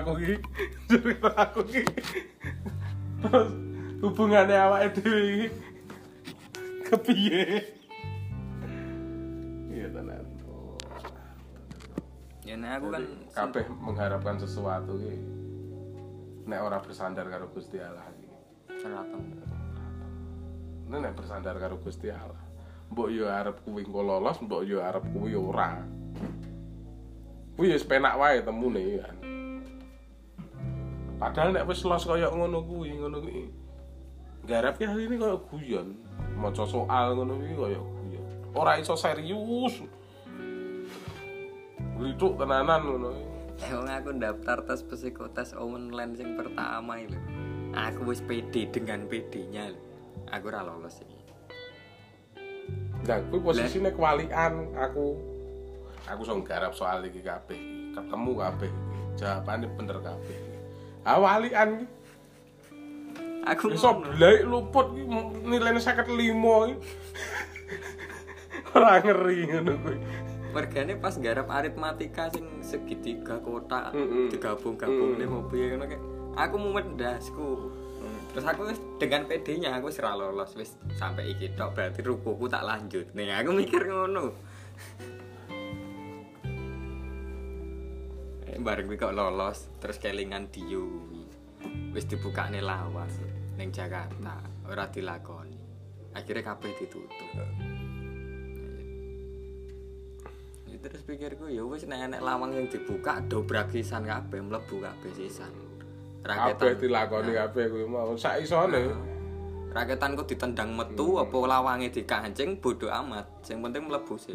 aku ki cerita aku ki terus hubungannya awake dhewe iki. Kepiye? Iya tenan. Ya nah aku kan kabeh mengharapkan sesuatu ki nek ora bersandar karo Gusti Allah ki ratong nek nek bersandar karo Gusti Allah. Mbok yo arep kuwi engko lolos mbok yo arep kuwi ora. Kuwi wis penak wae temune kan padahal nek wis los kaya ngono kuwi ngono kuwi garap ya hari ini kaya guyon maca soal ngono kuwi kaya guyon ora iso serius Glituk tenanan ngono. Emang aku daftar tes psikotes online yang pertama itu Aku wis pede dengan PD-nya lho. Aku ora lolos iki. Nah, kuwi posisine kewalian aku. Aku iso nggarap soal iki kabeh. Ketemu kabeh. Jawabane bener kabeh. Walian iki. Aku Iso blaik luput iki nilainya 55 iki. Ora ngeri ngono kuwi. Mergane pas garap aritmatika sing segitiga kotak Mm-mm. digabung-gabung nih mau piye ngono kayak aku mumet ndasku. Terus aku wis dengan PD-nya aku wis ora lolos wis sampai iki tok berarti rukuku tak lanjut. Nih aku mikir ngono. Bareng kuwi kok lolos terus kelingan Dio wis dibukane lawas ning Jakarta ora dilakoni. Akhirnya kabeh ditutup. Ya, terus pikirku ya wis nek enek lawang yang dibuka dobrak sisan kabeh mlebu kabeh sisan. Kabeh dilakoni kabeh kuwi mau. Sak isone. raketanku ditendang metu apa lawange dikancing bodoh amat. Sing penting mlebu sih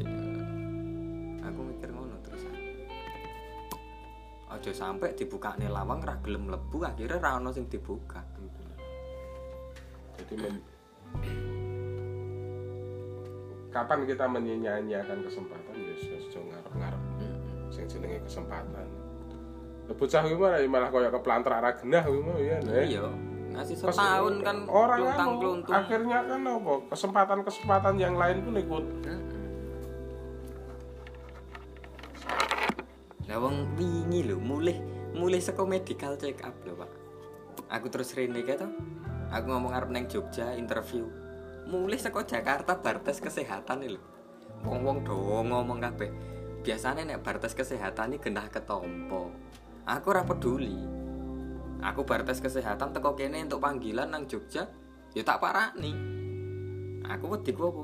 aja sampai dibukane lawang ra gelem mlebu akhirnya ra ono sing dibuka. Jadi men- kapan kita menyanyiakan kesempatan? Ya aja ngarep-ngarep. Sing jenenge kesempatan. Lah bocah kuwi malah malah kaya keplantar ra genah kuwi mau ya. Iya ngasih setahun kan orang keluntung akhirnya kan apa? Kesempatan-kesempatan yang lain pun ikut Lah wong wingi lho mulih mulih saka medical check up lho, Pak. Aku terus rene to. Aku ngomong arep neng Jogja interview. Mulih saka Jakarta bar tes kesehatan nih lho. Wong-wong do ngomong kabeh. Biasanya nek bar tes kesehatan ini genah ketompo. Aku ora peduli. Aku bar tes kesehatan teko kene untuk panggilan nang Jogja, ya tak parani. Aku wediku apa?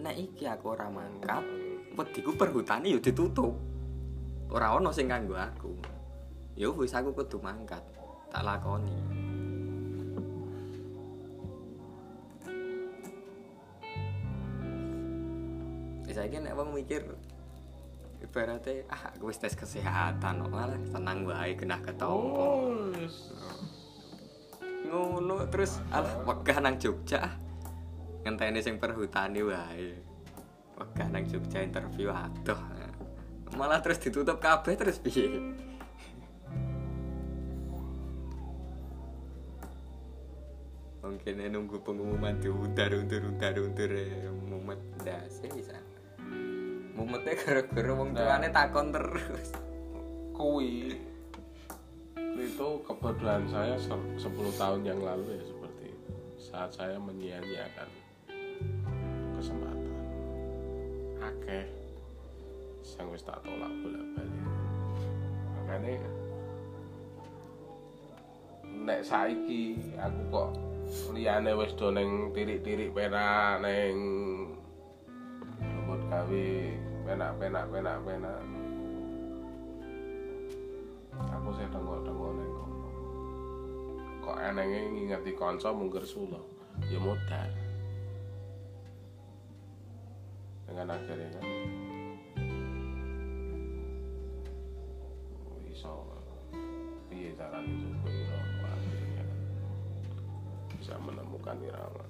Nek iki aku ora mangkat, wediku perhutani ya ditutup. Ora ono sing kanggo aku. Ya wis aku kudu mangkat. Tak lakoni. Saiki nek wong mikir ibaratnya ah aku wis tes kesehatan kok malah tenang wae genah ketompo. oh. Ngono terus alah wegah nang Jogja. ah. Ngenteni sing perhutani wae. Wegah nang Jogja interview adoh. Malah terus ditutup kabeh terus piye? Mungkin nunggu pengumuman diundar undur undur undur mumet ndase bisa. Mumetnya gara-gara wong tuane takon terus. kui itu kebodohan saya se- 10 tahun yang lalu ya seperti itu saat saya menyia-nyiakan kesempatan akeh yang wis tak tolak bolak balik makanya nek saiki aku kok liyane wis do neng tirik-tirik pena neng robot gawe penak-penak penak-penak aku sih tengok-tengok neng kono. Kok enenge ngingeti kanca mungkir sula? Ya modal. Dengan akhirnya kan menemukan irama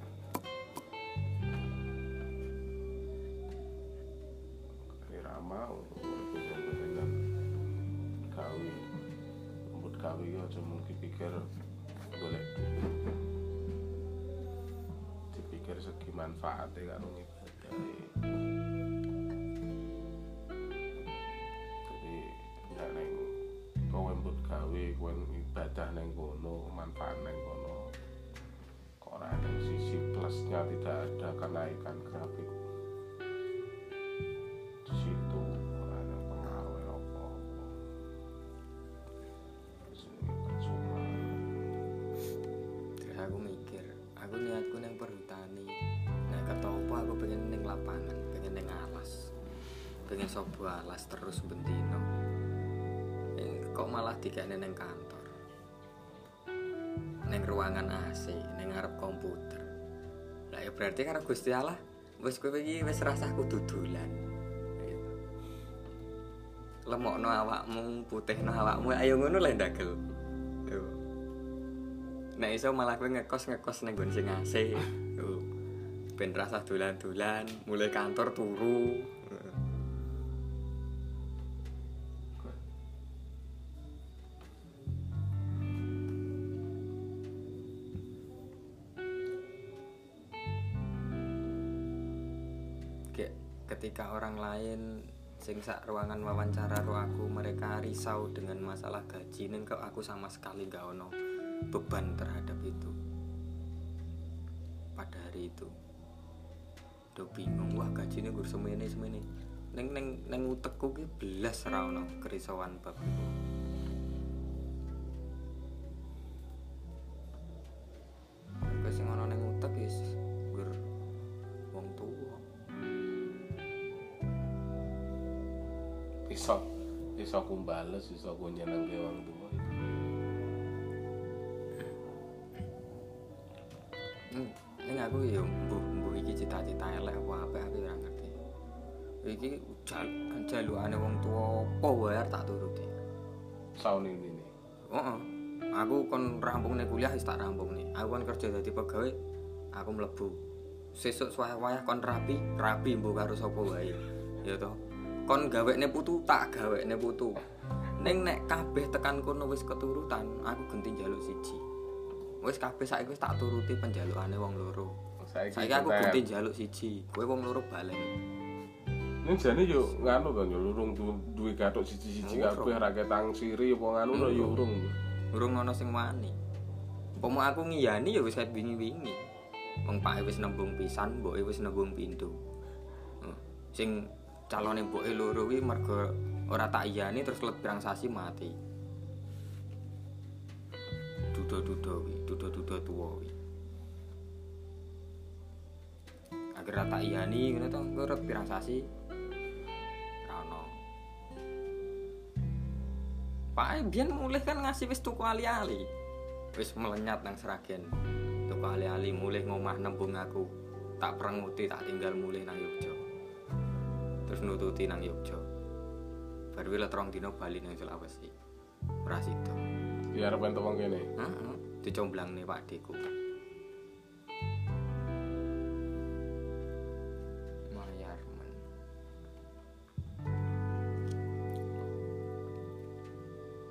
irama untuk berkepentingan gawe. Rambut gawe ya dipikir golek. Duit dipikir segi manfaatnya karo ngibadahe jadi nek neng kowe mbut gawe kowe ibadah neng kono manfaat neng kono plusnya tidak ada kenaikan grafik. Di situ ada pengaruh apa? Percuma terus aku mikir aku niatku neng perhutani nah ketopo aku pengen neng lapangan pengen neng alas. Pengen sobo alas terus bentino eh, kok malah dikene neng kantor? Neng ruangan AC neng ngarep komputer ya berarti karena Gusti Allah wis kowe iki wis rasah kudu dolan lemokno awakmu putihno awakmu ayo ngono lah ndagel Yo. Nek iso malah kowe ngekos ngekos nang nggon sing. Yo. Ben rasa dolan-dolan, mulai kantor turu. Sing sak ruangan wawancara ro aku mereka risau dengan masalah gaji. Ning kok aku sama sekali gak ono beban terhadap itu. Pada hari itu udah bingung. Wah gajinya gue semene semene. Neng neng neng utekku ki belas ra ono kerisauan bab itu iso aku bales iso aku nyenengke wong tua Hmm, ini aku ya mbuh mbuh iki cita-cita elek apa apa aku ora ngerti. Iki jal jalukane wong tua apa wae tak turuti. tahun ini nih Heeh. Aku kon rampung nih kuliah wis tak rampung nih. Aku kan kerja dadi pegawai, aku mlebu. Sesuk suwaya-waya kon rapi, rapi mbok karo sapa wae. Ya toh. Kon gawekne putu, tak gawekne putu. Ning nek kabeh tekan kono wis keturutan, aku genti njaluk siji. Wis kabeh saiki wis tak turuti penjalukane wong loro. saiki Saiki aku genti njaluk siji. Kowe wong loro balen. Ini jane yo nganu kan yo lurung du- duwe gathuk siji-siji kabeh ra ketang siri apa nganu no yo urung. Urung ana sing wani. Pomo aku ngiyani ya wis wingi-wingi. Wong pake wis nembung pisan, mboke wis nembung. Heeh. Sing calone mboke loro kuwi mergo ora tak iyani terus let pirang sasi mati. Duda-duda kuwi, duda-duda tuwa kuwi. Akhirnya tak iyani ngono to, let pirang sasi. Ra ono. Pak biyen mulih kan ngasih wis tuku ali-ali. Wis melenyat nang Seragen. Tuku ali-ali mulih ngomah nembung aku. Tak perenguti tak tinggal mulih nang Yogya. Terus nututi nang Yogya. Baru wis terong dino bali nang Sulawesi. Ora sida. Ya entuk wong kene. Heeh, dicomblangne Pak Deku. Mayar men.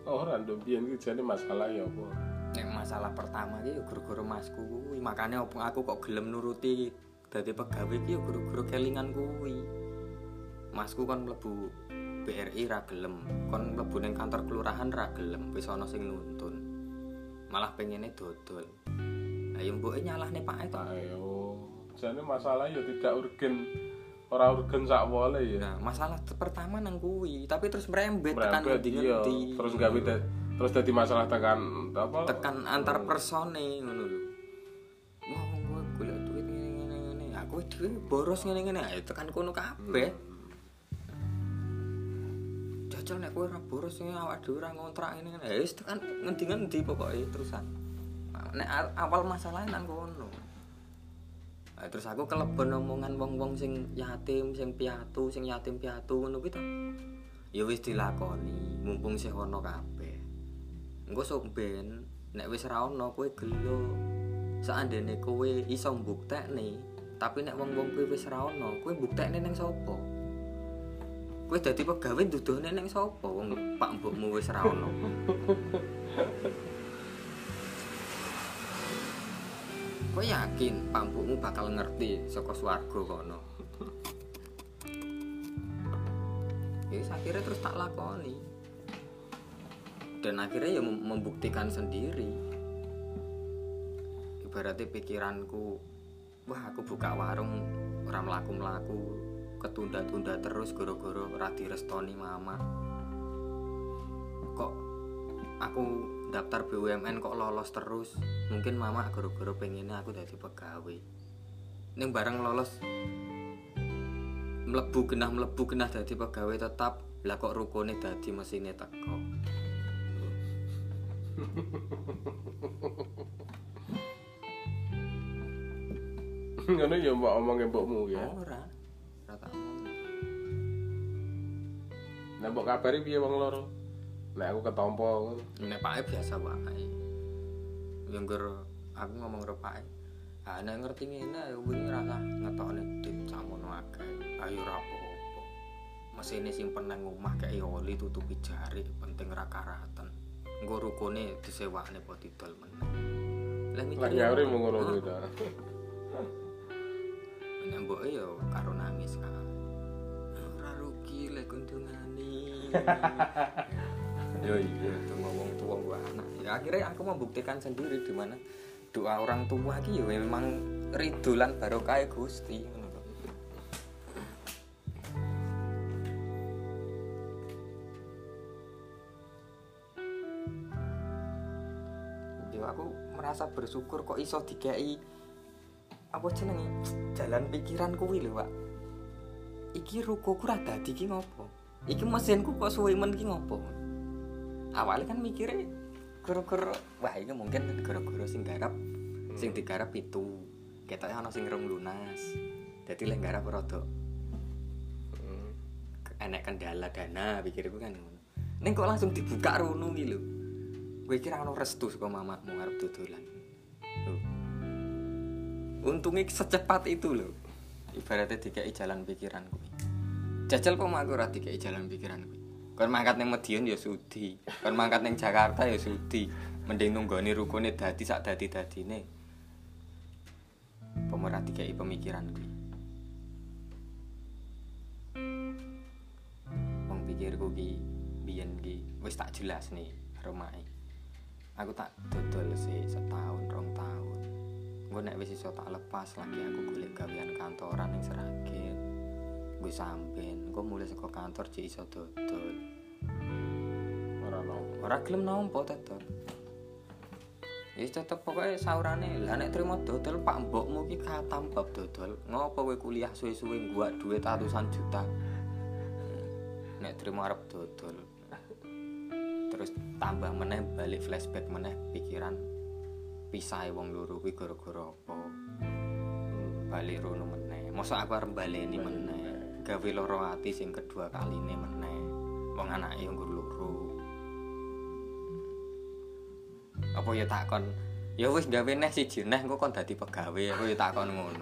Oh, ora biyen iki jane masalah ya apa? Nek masalah pertama iki ya gara-gara masku kuwi, makane opo aku kok gelem nuruti dadi pegawai iki ya gara-gara kelingan kuwi. Masku kon mlebu BRI ra gelem, kon mlebu ning kantor kelurahan ra gelem, wis ana sing nuntun. Malah pengene dodol. Ayo mboke nyalahne Pak Eto. Ayo, jane masalah ya tidak urgen. Ora urgen sak wole ya. Nah, masalah pertama nang kuwi, tapi terus merembet tekan iya. ngendi-ngendi. Terus gawe terus dadi masalah tekan apa? tekan antar persone ngono lho. Wah, kowe golek duit ngene ngene ngene. Aku dhewe boros ngene ngene. Ayo tekan kono kabeh. Jajal nek kowe ora boros ngene awak dhewe ora ngontrak ngene ngene. Ya wis tekan ngendi-ngendi pokoke terusan. Nek a- awal masalah nang kono. Nah, terus aku kelebon omongan wong-wong sing yatim, sing piatu, sing yatim piatu ngono kuwi to. Ya wis dilakoni, mumpung sih ono kabeh. Engko sok ben nek wis ra ono kowe gelo. Seandainya kowe iso mbuktekne, tapi nek wong-wong kowe wis ra ono, kowe mbuktekne ning sapa? Kowe dadi pegawai nduduhne ning sapa? Wong pak mbokmu wis ra ono. Kowe yakin pak mbokmu bakal ngerti saka swarga kono? Ya akhirnya terus tak lakoni. dan akhirnya ya mem- membuktikan sendiri ibaratnya pikiranku wah aku buka warung orang melaku melaku ketunda-tunda terus goro-goro ora direstoni mama kok aku daftar BUMN kok lolos terus? Mungkin mama goro-goro pengennya aku jadi pegawai. Ini bareng lolos mlebu genah mlebu genah dadi pegawai tetap. Lah kok rukune dadi mesine teko? Ngono ya mbok omongke mbokmu ya. Ora omong Nah, mbok kabari piye wong loro? Nek aku ketompo ngono. nek pake biasa wae. Yang aku ngomong karo pake ah nek ngerti ngene ayo wingi rasa ngetokne dit samono akeh. Ayo apa-apa. Mesine simpen nang omah kayak oli tutupi jari penting ra karatan. Engko rukune disewakne apa didol meneh. Lah mikir Lah nyauri mung ngono kuwi ta. Nek mbok ya karo nangis kan. Ora rugi lek untungane. Yo iya, itu ngomong tua gua anak. Ya akhirnya aku membuktikan sendiri di mana doa orang tua ki ya memang ridulan barokah Gusti. Yo aku merasa bersyukur kok iso dikei apa jenenge? Jalan pikiran kuwi lho Pak. Iki rukoku ra dadi ki ngopo? Iki mesinku kok suwe men ki ngopo? Awalnya kan mikirnya gara-gara wah ini mungkin gara-gara sing garap sing digarap itu. Ketoknya ana sing rong lunas. Jadi lek garap rada Hmm. enek kendala dana pikirku kan ngono. Ning kok langsung dibuka rono ki lho. Kowe kira ono restu saka mamamu ngarep dodolan. Untungnya secepat itu loh ibaratnya dikai jalan pikiran kuwi. Jajal kok aku dikai jalan pikiran kuwi? Kon mangkat ning Madiun ya sudi. Kon mangkat Jakarta ya sudi. Mending nunggoni rukune dadi sak dadi-dadine. Pemerah dikai pemikiran kuwi? Wong pikirku ki biyen ki wis tak jelas nih romae aku tak dodol sih setahun rong tahun gue nek wis iso tak lepas lagi aku golek gawean kantoran ning Seragen gue sampean gue mulai saka kantor jek iso dodol. Ora ono. ora gelem nampa tetep Ya tetep pokoknya saurane lah nek trimo dodol pak mbokmu ki katam bab dodol. Ngopo kowe kuliah suwe-suwe gua duit ratusan juta? Nek trimo arep dodol. Terus tambah meneh balik flashback meneh pikiran pisah wong loro kuwi gara-gara apa? Balik rono meneh. Mosok aku arep baleni meneh. Gawe loro ati sing kedua kaline meneh. Wong anake yo loro. Apa ya takon ya wis gawe neh siji neh engko kon dadi pegawe. Aku ya takon ngono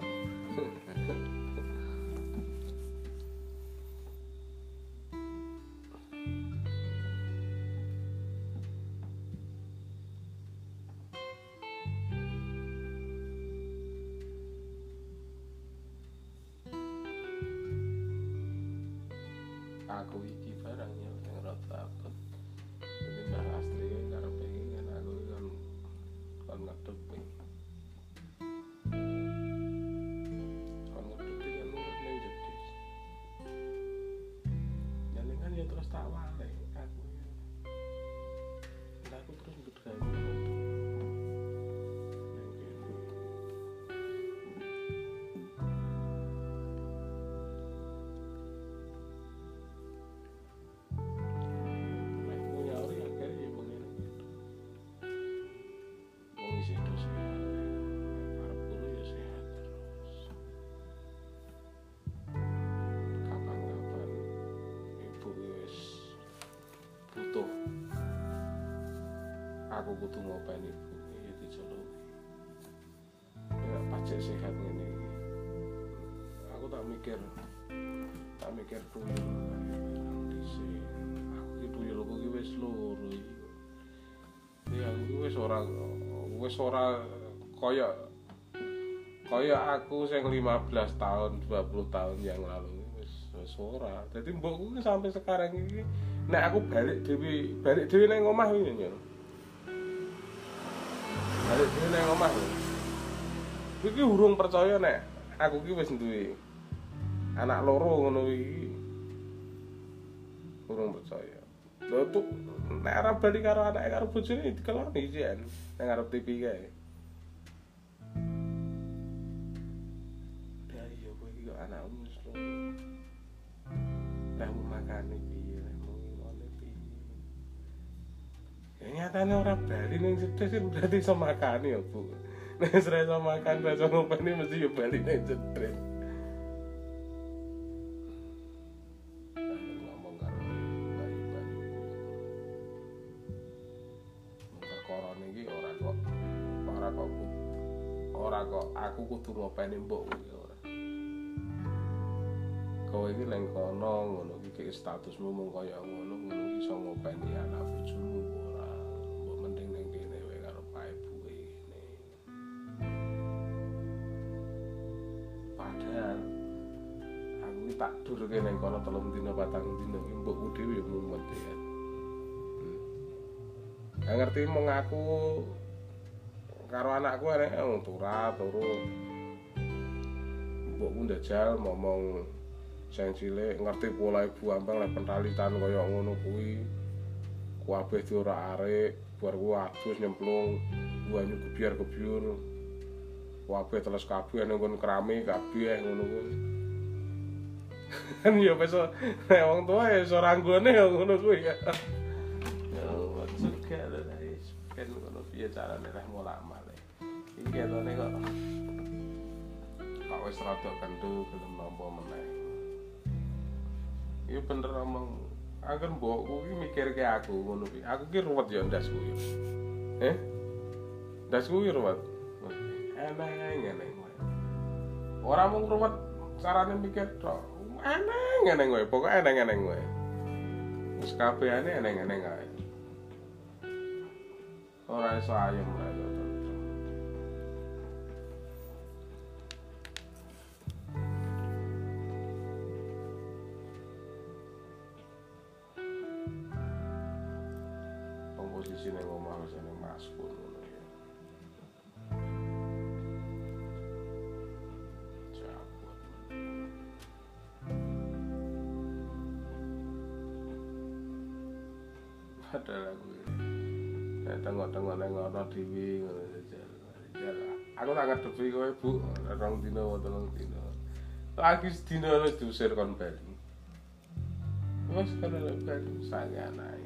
ora kaya kaya aku sing 15 tahun 20 tahun yang lalu wis wis ora. Mbokku sampai sekarang iki nek aku balik dhewe balik dhewe nang omah iki balik dhewe nang omah iki urung percaya nek aku ki wis duwe anak loro ngono iki. Urung percaya nek arep balik karo anake karo bojone dikeloni jen nang ngarep TV kae Ya iya kowe iki kok anakmu wis. Lah mau makane piye, lah mau ngene piye. Ya nyatane ora bali ning cedes kan berarti iso makani ya, Bu. Nek ora iso makan, ora iso ngopeni mesti ya bali ning cedes. Kudu ngopeni mbok kuwi ora. Kowe iki ning kono ngono iki statusmu mung kaya ngono ngono iso ngopeni anak bojomu ora. Mbok mending ning kene wae karo pak ibuke ngene. Padahal aku iki tak durke ning kono telung dina patang dina iki mbokku dhewe ya mumet ya. Hmm. Ngerti mong aku karo anakku enek wong turah turu. Mbokku ndajal ngomong sing cilik ngerti pola ibu ambang lek pentalitan kaya ngono kuwi kabeh diora arek bar ku adus nyemplung banyu gebyar gebyur kabeh teles kabeh ning kon kerami kabeh ngono kuwi. Kan ya wis nek wong tuwa ya iso ranggone ya ngono kuwi. Ya ya juga lho guys kan ngono piye carane lek mulak male iki kok wis rada kendu gelem nampa meneh Iya bener omong Angger mbokku ki mikir ke aku ngono ki. Aku ki ruwet ya ndasku ya. Eh? Ndasku ki ruwet. Eneng eneng. Ora mung ruwet carane mikir tok. Eneng eneng wae, pokoke eneng eneng wae. Wis kabehane eneng eneng ae. Ora iso ayem lah wis. Cabut. Ada lagu ini. Tengok-tengok saja. Ya, Aku tak ngadepi kowe Bu, rong dina telung dina. Lagi sedina wis diusir kon bali. Wes kan lek bali sange.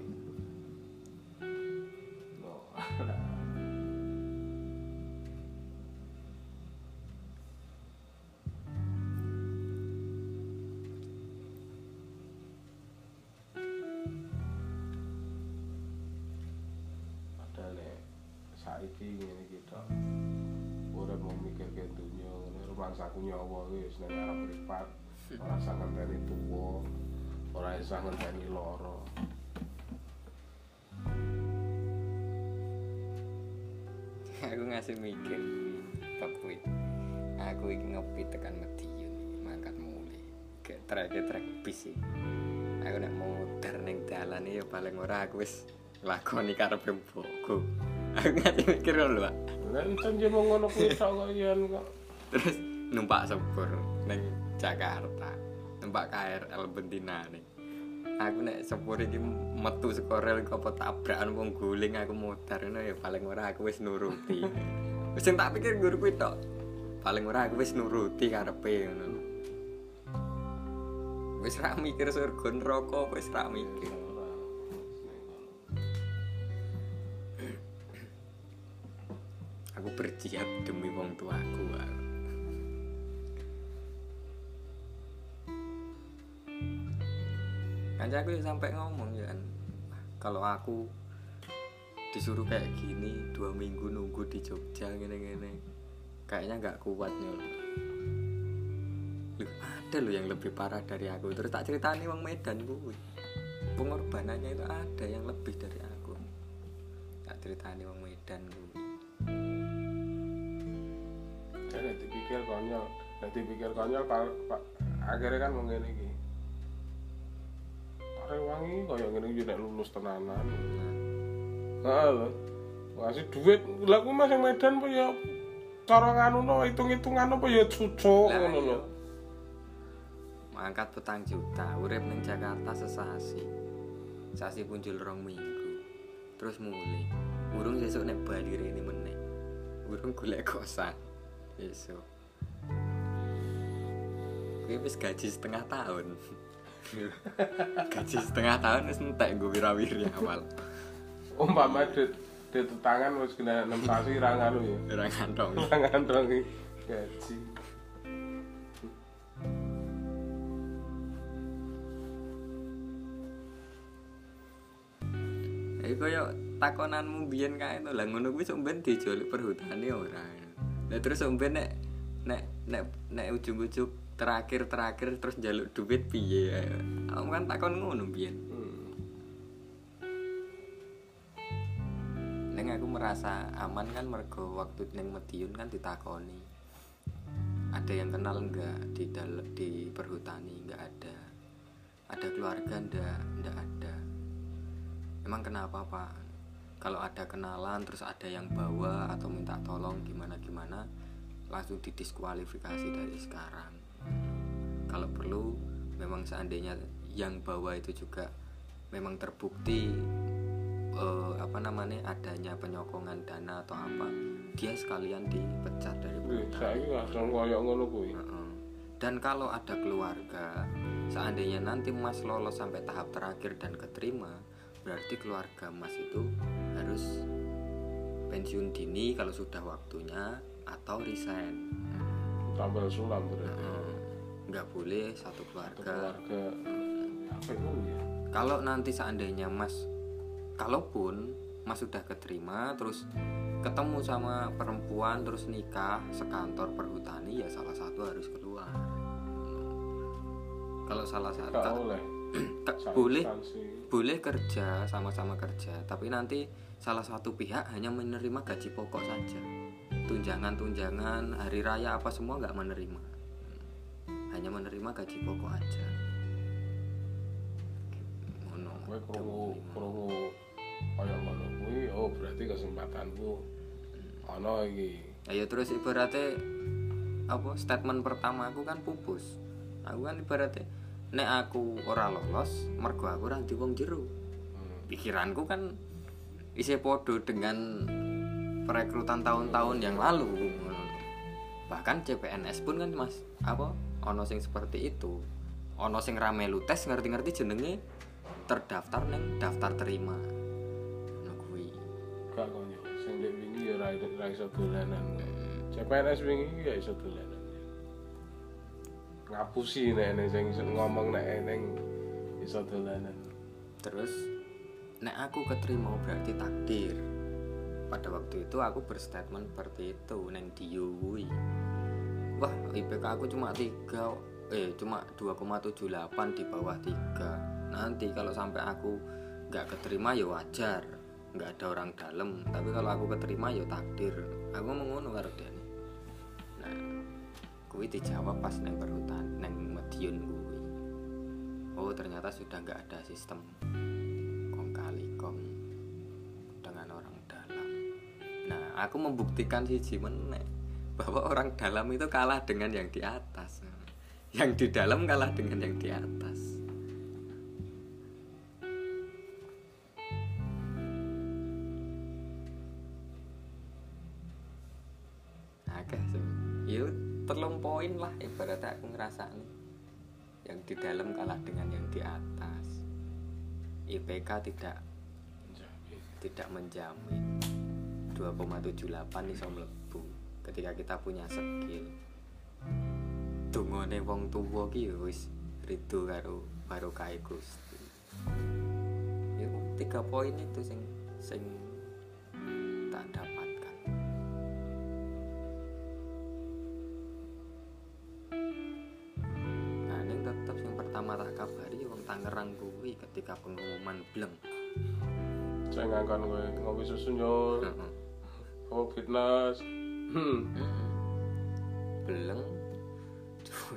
Aku ngasih mikir kuwi aku iki ngopi tekan Madiun mangkat mulai kayak trek trek bis iki aku nek muter ning dalan ya paling ora aku wis lakoni karepe mbokku aku ngasih mikir lho Pak. Encen je mau ngono kuwi tok kok terus numpak sepur ning Jakarta. Numpak KRL bentina nih aku nek sepur iki metu saka rel kok apa tabrakan wong guling aku muter ngono ya paling ora aku wis nuruti. Wis tak pikir guru kuwi tok paling ora aku wis nuruti karepe ngono. Wis ra mikir surga neraka wis ra mikir. Aku berjihad demi wong tuaku aku. Kancaku sampai ngomong ya kan, "Wah, kalau aku disuruh kayak gini dua minggu nunggu di Jogja gini-gini kayaknya nggak kuat nyol Loh, ada loh yang lebih parah dari aku. Terus tak ceritani wong Medan gue pengorbanannya itu ada yang lebih dari aku. Tak ceritani wong Medan gue Jadi dipikir konyol, nek dipikir konyol pak, pak akhirnya kan ngene iki. Rewangi kaya ngene iki nek lulus tenanan. Heeh lho. Ngasih duit, lha kuwi Mas yang Medan apa ya cara nganu hitung-hitungan apa ya cucuk ngono lho. iya. Mangkat petang juta, urip ning Jakarta sesasi. Sasi punjul rong minggu. Terus mulai. Urung sesuk nek Bali rene meneh. Urung golek kosan. Besok. Kuwi wis gaji setengah tahun. gaji setengah tahun wis entek nggo wirawiri awal. Umpama dit dit tangan wis kena 6 sasi ra nganu ya. Ora ngantong. Ra ngantong iki gaji. Iki kaya takonanmu biyen kae to. Lah ngono kuwi sok ben dijulik perhutane ora. Lah terus sok ben nek nek nek nek ujung-ujung terakhir-terakhir terus njaluk duit piye? Aku kan takon ngono biyen. Hmm. Neng aku merasa aman kan mergo waktu neng Medion kan ditakoni. Ada yang kenal enggak di dalam di perhutani enggak ada. Ada keluarga enggak enggak ada. Emang kenapa Pak? Kalau ada kenalan terus ada yang bawa atau minta tolong gimana gimana langsung didiskualifikasi dari sekarang. Kalau perlu memang seandainya yang bawa itu juga memang terbukti eh, apa namanya adanya penyokongan dana atau apa dia sekalian dipecat dari. Heeh. Dan kalau ada keluarga, seandainya nanti Mas lolos sampai tahap terakhir dan keterima, berarti keluarga Mas itu harus pensiun dini kalau sudah waktunya atau resign. Tambal sulam berarti. Heeh. Nggak boleh satu keluarga. keluarga apa itu ya? Kalau nanti seandainya Mas, kalaupun Mas sudah keterima, terus ketemu sama perempuan, terus nikah sekantor perhutani, ya salah satu harus keluar. Kalau salah satu, Gak oleh. Boleh sanksi. boleh kerja sama-sama kerja, tapi nanti salah satu pihak hanya menerima gaji pokok saja. Tunjangan-tunjangan, hari raya apa semua nggak menerima, hanya menerima gaji pokok aja. Ngono. Kowe krungu krungu kaya ngono kuwi, oh berarti kesempatanku ana iki. Ayo terus ibaratnya apa statement pertama aku kan pupus. Aku kan ibaratnya nek aku ora lolos, mergo aku ora di wong jero. Hmm. Pikiranku kan isih podo dengan perekrutan tahun-tahun yang lalu. Bahkan CPNS pun kan Mas, apa ono sing seperti itu. Ono sing rame lu tes ngerti-ngerti jenenge terdaftar neng daftar terima. Ngono kuwi. Gak konyo. Sing dek wingi ya ora ora iso dolanan. CPNS wingi ya iso dolanan. Ngapusi nek nek sing ngomong nek eneng iso dolanan. Terus nek aku keterima berarti takdir. Pada waktu itu aku berstatement seperti itu neng Dio kuwi. Wah, IPK aku cuma 3 eh cuma 2,78 di bawah 3. Nanti kalau sampai aku nggak keterima ya wajar, nggak ada orang dalam. Tapi kalau aku keterima ya takdir. Aku ngomong ngono karo dia. Nah, kuwi dijawab pas neng perhutan, neng Medion kuwi. Oh, ternyata sudah nggak ada sistem kong kali kong dengan orang dalam. Nah, aku membuktikan si meneh bahwa orang dalam itu kalah dengan yang di atas. Yang di dalam kalah dengan yang di atas. Agak. Yuk, telung poin lah ibaratnya aku ngerasa nih. Yang di dalam kalah dengan yang di atas. IPK tidak tidak menjamin 2,78 iso mlebu ketika kita punya skill. Dungane wong tuwa ki ya wis ridho karo barokah Gusti. Ya tiga poin itu sing sing tak dapatkan. Nah ini tetap yang pertama tak kabari wong Tangerang kuwi ketika pengumuman bleng. Jangan kan gue ngopi susu nyol COVID-19 hmm. hmm. beleng.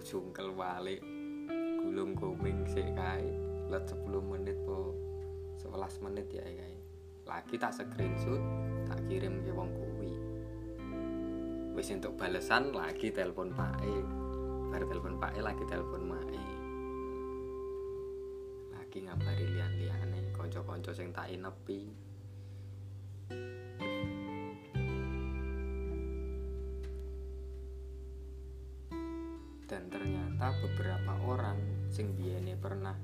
Jungkel balik. Gulung goming sih kae. Let 10 menit po 11 menit ya kae. Lagi tak screenshot tak kirim ke wong kuwi. Wis untuk balesan lagi telepon Pak E. Baru telepon Pak E lagi telepon Mak E. Lagi ngabari lian-liane konco-konco sing tak inepi. Beberapa orang sing biyene pernah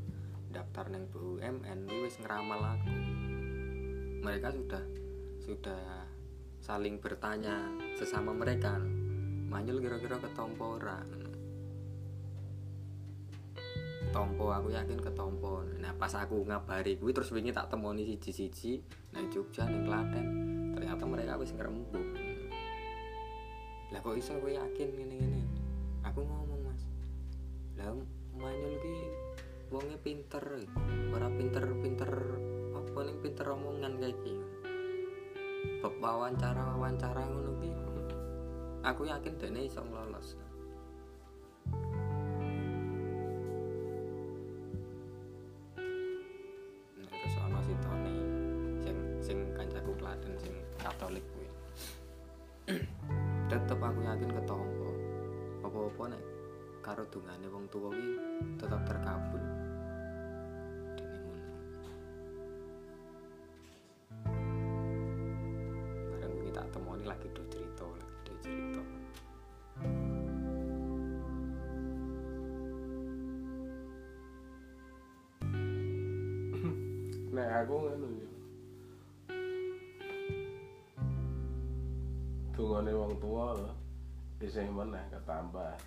daftar neng BUMN wis ngeramal aku. Mereka sudah sudah saling bertanya sesama mereka Manyul kira-kira ketompo ora? Tompo aku yakin ketompo nah pas aku ngabari gue terus wingi tak temoni siji-siji nang Jogja nang Klaten. Ternyata mereka wis ngrembug. Lah kok iso gue yakin ngene-ngene? Aku ngomong lah Manyul ki wonge pinter ora pinter-pinter apa ning pinter omongan kayak gini. Bab wawancara wawancara ngono ki aku yakin dene iso lolos Nah, terus ana sing sing kancaku Klaten sing Katolik kuwi. Tetep aku yakin ketompo apa-apa nek karo dungane wong tuwa ki tetep terkabul dene ngono bareng kuwi tak temoni lagi do cerita lagi do cerita Nek aku ngono ya. Dungane wong lho. Isih meneh ketambah.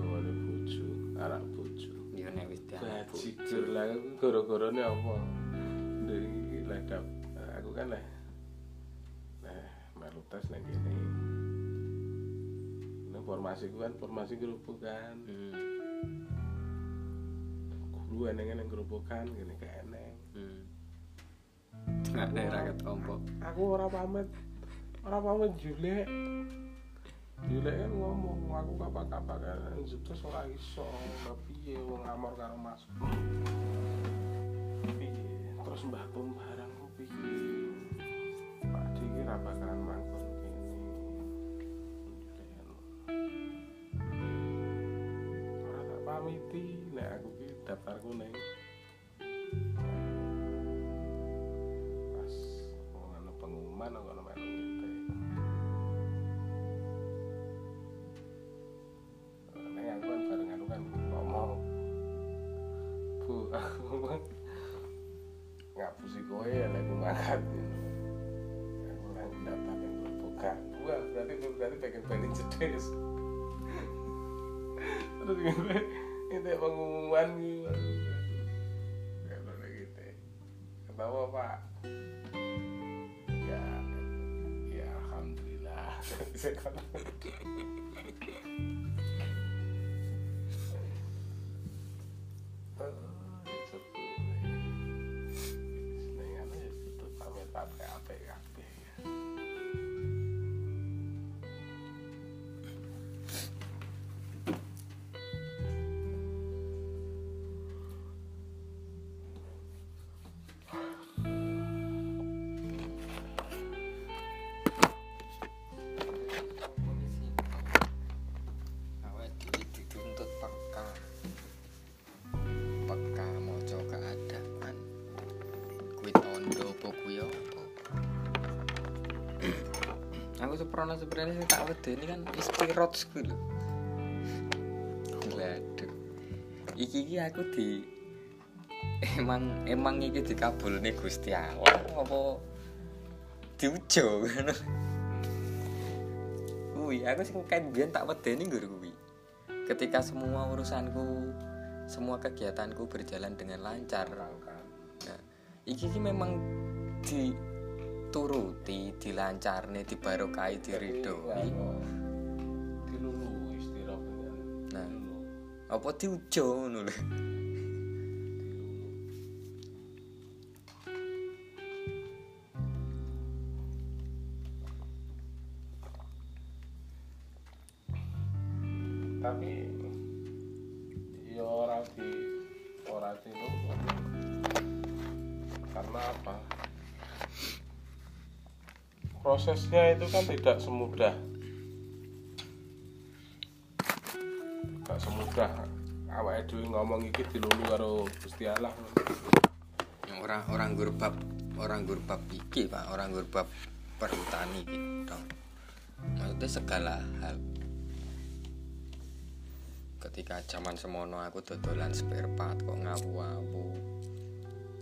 Dungane bojo, anak bojo. yo nek wis Bajigur lah aku gara-garane apa? Ndek iki lah dap. Aku kan lah. Nah, melu tes nang kene. Nah, formasiku kan formasi gerobokan. hmm. Guru eneng-eneng gerobokan gini kayak eneng. hmm. Tengah daerah ketompo aku ora pamit ora pamit julek julek kan ngomong aku kapak-kapak kan jutus ora iso lah piye wong amor karo mas. Piye? Terus mbah pun barangku piye? Pak diki ra bakalan mangkon kene. Julek ora tak pamiti nek aku ki daftarku neng pas ngono pengumuman ngono cedes. Terus gue itu pengumuman gitu. Kalau gitu. Kenapa Pak? ya ya alhamdulillah aku seprono sebenarnya tak wedeni kan ispirot kuwi lho Waduh. Iki iki aku di emang emang iki dikabulne Gusti Allah apa diujo ngono. Kuwi aku sing kan biyen tak wedeni nggur kuwi. Ketika semua urusanku semua kegiatanku berjalan dengan lancar. Nah, iki iki memang dituruti, dilancarne, dibarokai, diridhoi. dilulu istirahat Nah. Apa diujo ngono lho. Prosesnya itu kan tidak semudah. Tidak semudah. Awake dhewe ngomong iki dilulu karo Gusti Allah. Orang orang gurbab orang gurbab iki pak. Orang gurbab perhutani gitu maksudnya segala hal. Ketika zaman semono aku dodolan spare part kok ngawu-ngawu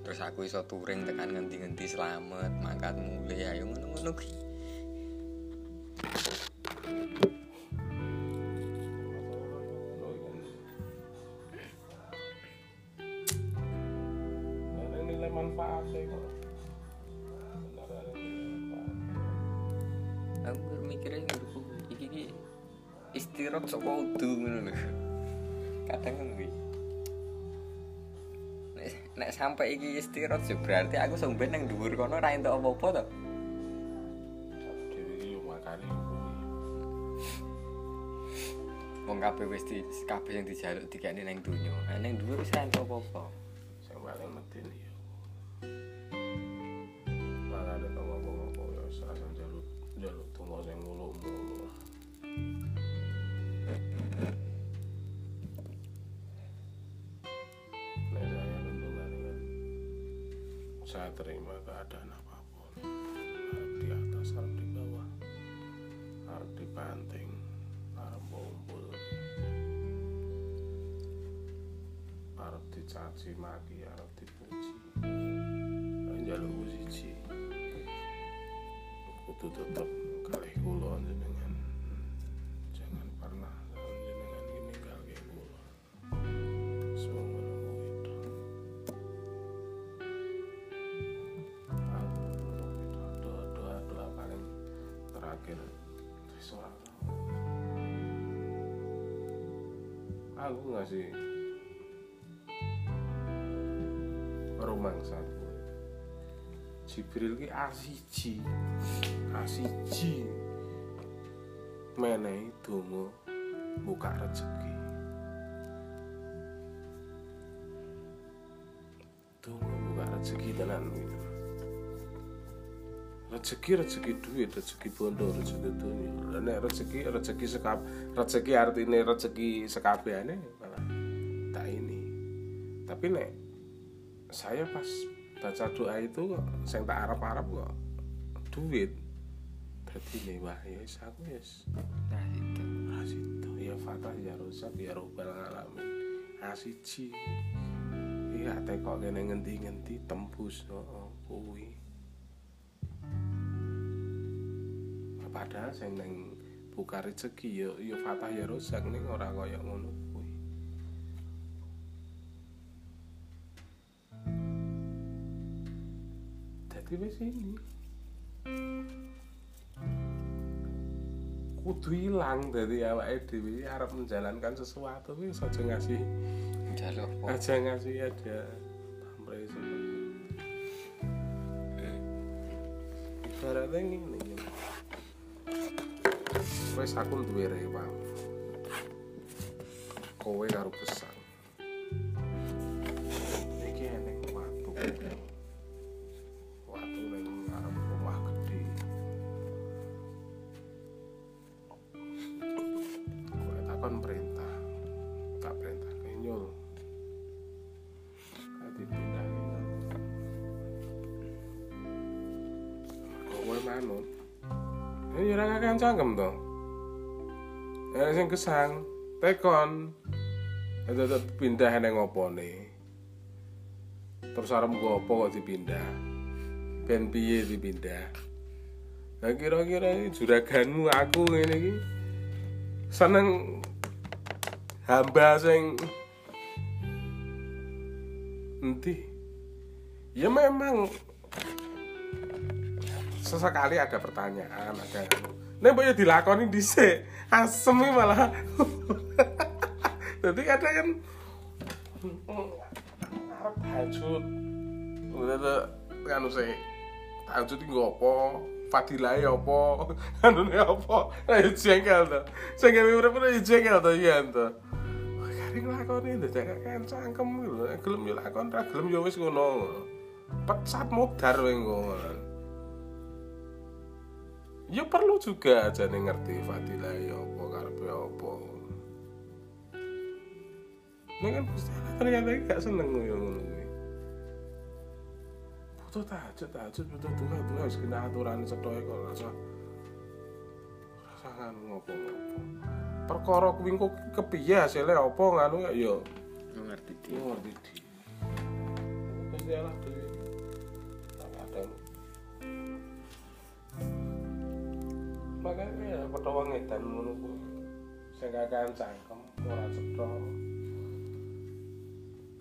terus aku iso touring tekan ngendi-ngendi selamat mangkat mulai ayo ngono-ngono aku mikirnya ngurku iki iki istirahat saka udu ngono lho. Kadang ngono kuwi nek sampai iki istirahat ya berarti aku sampe nang dhuwur kono ra entuk apa-apa to wong kabeh wis di kabeh sing dijaluk dikene nang donya. Nek nang dhuwur wis entuk apa-apa. Sing paling medeni ya. Makanya tau ngomong-ngomong ya serasa jaluk jaluk tunggu sing untungnya kan saya terima keadaan dicaci maki arep dipuji. Njaluk siji kudu tetep kalih kula jenengan jangan pernah jenengan ini ninggalke kula. Semua menunggu itu. Doa doa doa paling terakhir. Aku ngasih Jibril ki asiji asiji menehi donga buka rezeki. Donga buka rezeki tenan gitu. Rezeki rezeki duit rezeki bondo rezeki dunia. Lah rezeki rezeki sekap rezeki artinya rezeki sekabehane malah tak ini. Tapi nek saya pas baca doa itu kok sing tak arep-arep kok duit. Dadi nih wah ya aku wis. Nah itu. Asido ya fatah ya rusak ya robbal alamin asiji iya tekok kene ngendi-ngendi tembus heeh kuwi. Padahal sing neng buka rezeki ya ya fatah ya rusak ning ora kaya ngono kuwi dadi wis ini kudu ilang dari awake dhewe arep menjalankan sesuatu wis aja ngasih apa? aja ngasih ada pamrih seperti ibaratnya ngene wis aku duwe rewang. Kowe karo besar kakek cangkem to ya sing gesang tekon. Tetep pindah neng opone terus arep apa kok dipindah? Ben piye dipindah? Nah kira-kira ini juraganmu aku ngene iki. Seneng hamba sing endi? Ya memang sesekali ada pertanyaan ada nek mbok ya dilakoni dhisik asem malah. Jadi kadang kan arep tahajud kan usai tahajud iki ngopo fadilahe apa? Anune apa? Ayo jengkel to. Sing gawe urip ora jengkel to iya to. Kare sing lakoni ndadek kan cangkem. Lho gelem yo lakon ra gelem yo wis ngono. Pecat modar kowe ngono ya perlu juga aja nih ngerti fadilah ya apa karepe apa. Ini kan Gusti Allah ternyata gak seneng ngono ngono kuwi. Butuh tahajud tahajud butuh duha duha wis kena aturan cethoke kok rasa rasa nganu ngopo-ngopo. Perkara kuwi kok kepiye hasilnya apa nganu ya ya. Aku ngerti di. Ngerti di Gusti Allah makanya ya padha wong edan ngono kuwi. Sing kakean cangkem ora cetha.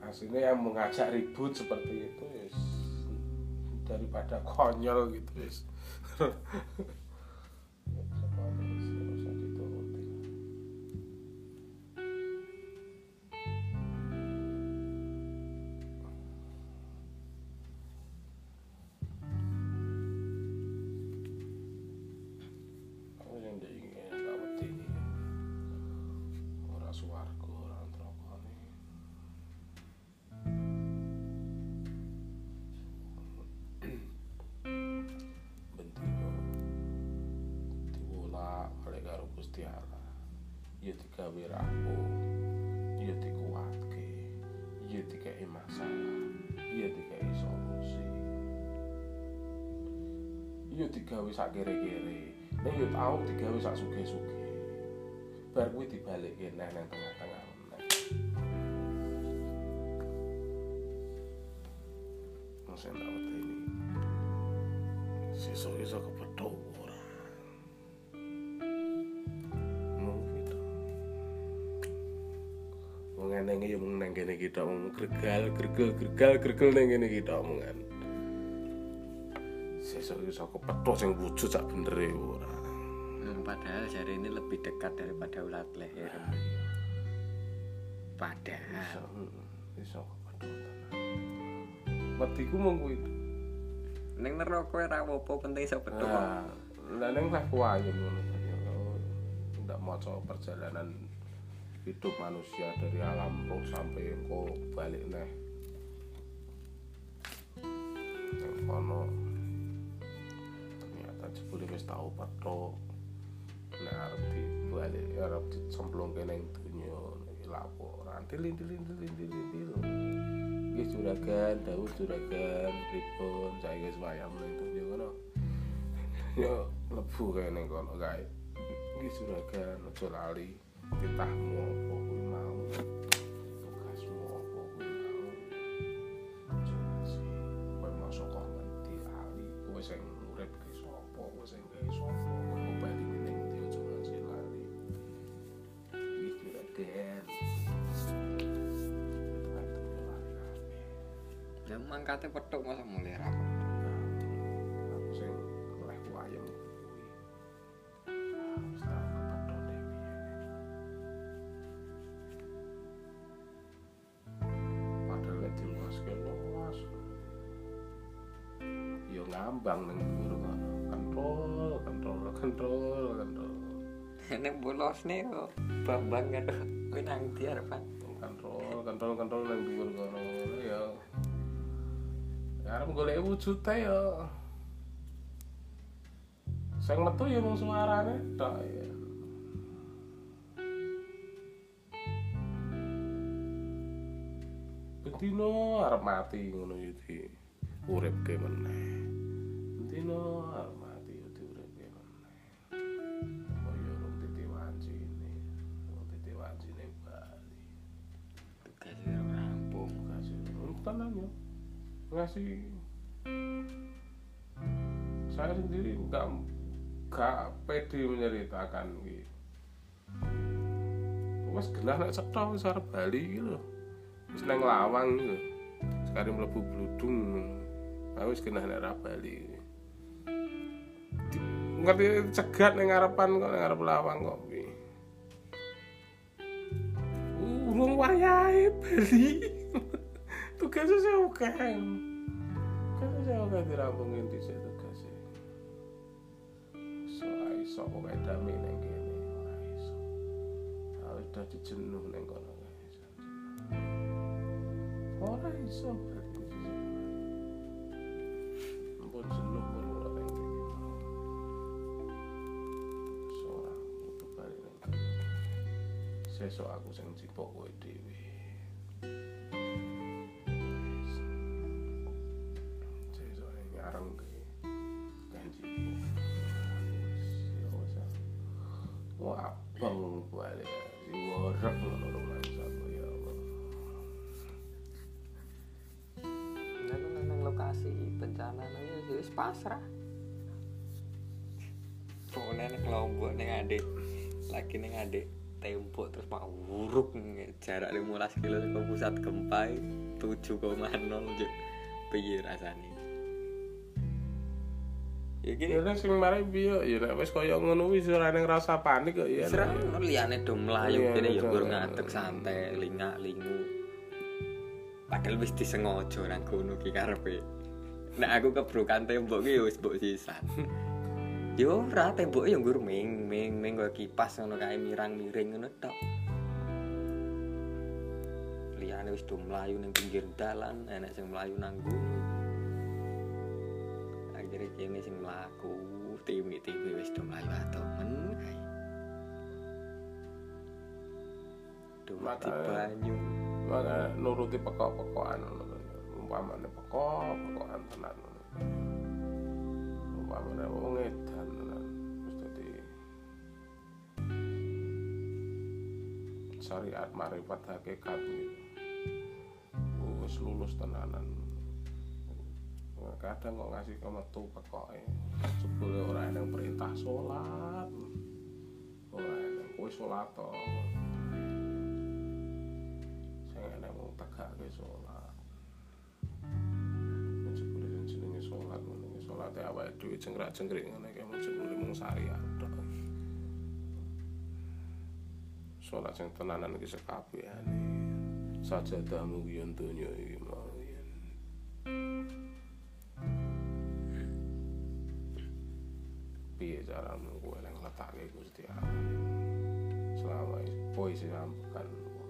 Aslinya yang mengajak ribut seperti itu ya daripada konyol gitu wis sak kere-kere, nek ya tau digawe sak suge-suge. Bar kuwi dibalikke neh nang tengah-tengah. Masa ndak wedi ini. To. Wong eneng ya mung nang kene kita mung gregal gregal gregal gregal nang kene kita omongan. Sesuk iso kepethuk sing wujud sak benere ora. Hmm, Padahal jari ini lebih dekat daripada ulat leher. Iso, Padahal. iso kepethuk tenan. Wediku mung kuwi. Neng neraka ora apa penting iso betul. Nah, lah ning lah kuayem ngono. Ndak maca perjalanan hidup manusia dari alam roh sampai engko balik neh. Nang kono jebule wis tau petok. Nek arep dibalik arep dicemplungke ning donya iki laporan tilin-tilin-tilin-tilin. Nggih juragan, dawuh juragan pripun saiki wis wayah ning donya ngono. Ya lebu kae kono kae. Nggih juragan aja lali titahmu mau. Tugasmu mau. Ya mangkate petuk masa mulai ra. aku sing oleh wayang kuwi Ah, padahal nek dimaske luas yo ngambang ning dhuwur kono kontrol kontrol kontrol kontrol Nek bolos nih kok bambang kan. Kowe nang ndi arepan? kontrol kontrol kontrol ning dhuwur kono ya ya arep golek wujude ya. Metu ya mung suarane tok ya. Bentino arep mati ngono di uripke ngasih saya sendiri nggak nggak pede menceritakan gitu mas genah nek cetha wis Bali gitu wis nang lawang gitu sekarang mlebu bludung. Aku wis genah nek arep Bali ngerti cegat ning ngarepan kok ning ngarep lawang kok kuwi. Urung wayahe Bali. Tugasnya saya oke sing akeh dirampungin dhisik tugase. So iso kok gak dami ning kene. Ora iso. Aku udah dijenuh ning kono. Ora iso. Mbok jenuh kok ora ning kene. So ora kudu bali ning kene. Sesuk aku sing cipok kowe dhewe. Wah, abang balik si worek ngono rumah sapa ya Allah. Aku nang lokasi bencana nang ya wis pasrah. Kok neng kelompok neng adik lagi neng adik tembok terus pak wuruk jarak 15 kilo ke pusat gempa 7,0 juk piye rasane ya Ya gini. Nek sing mari piye? Ya nek wis kaya ngono wis ora ning rasa panik kok ya. serang liyane do mlayu Iya, kene ya betul. gur ngadeg santai lingak lingu padahal wis disengaja nang kono ki karepe. Nek aku kebrokan tembok ki ya wis mbok sisan. Yo ora tembok ya nggur ming ming ming kaya kipas ngono kae mirang-miring ngono tok. Liyane wis do mlayu ning pinggir dalan enek sing mlayu nang kono kene sing mlaku timi-timi wis do mlayu atomen kae mati Makanya- banyu Maka nuruti pekok-pekokan. Umpamane pekok, pekokan tenan. Umpamane wong edan wis dadi syariat marifat hakikat gitu. Wis lulus tenanan. Kadang kok ngasih ke metu pekoke. Jebule ora enak perintah salat. Ora enak kowe salat to. Sing enak mung tegake. Nek jebule sing jenenge salat ngono iki salate awake dhewe cengkrak-cengkrik ngene iki mung jebule mung syariat tok. Salat sing tenanan iki sekabehane. Sajadamu yen donya iki mau yen. Piye caramu kowe nang letake Gusti Allah? Selama ampukan.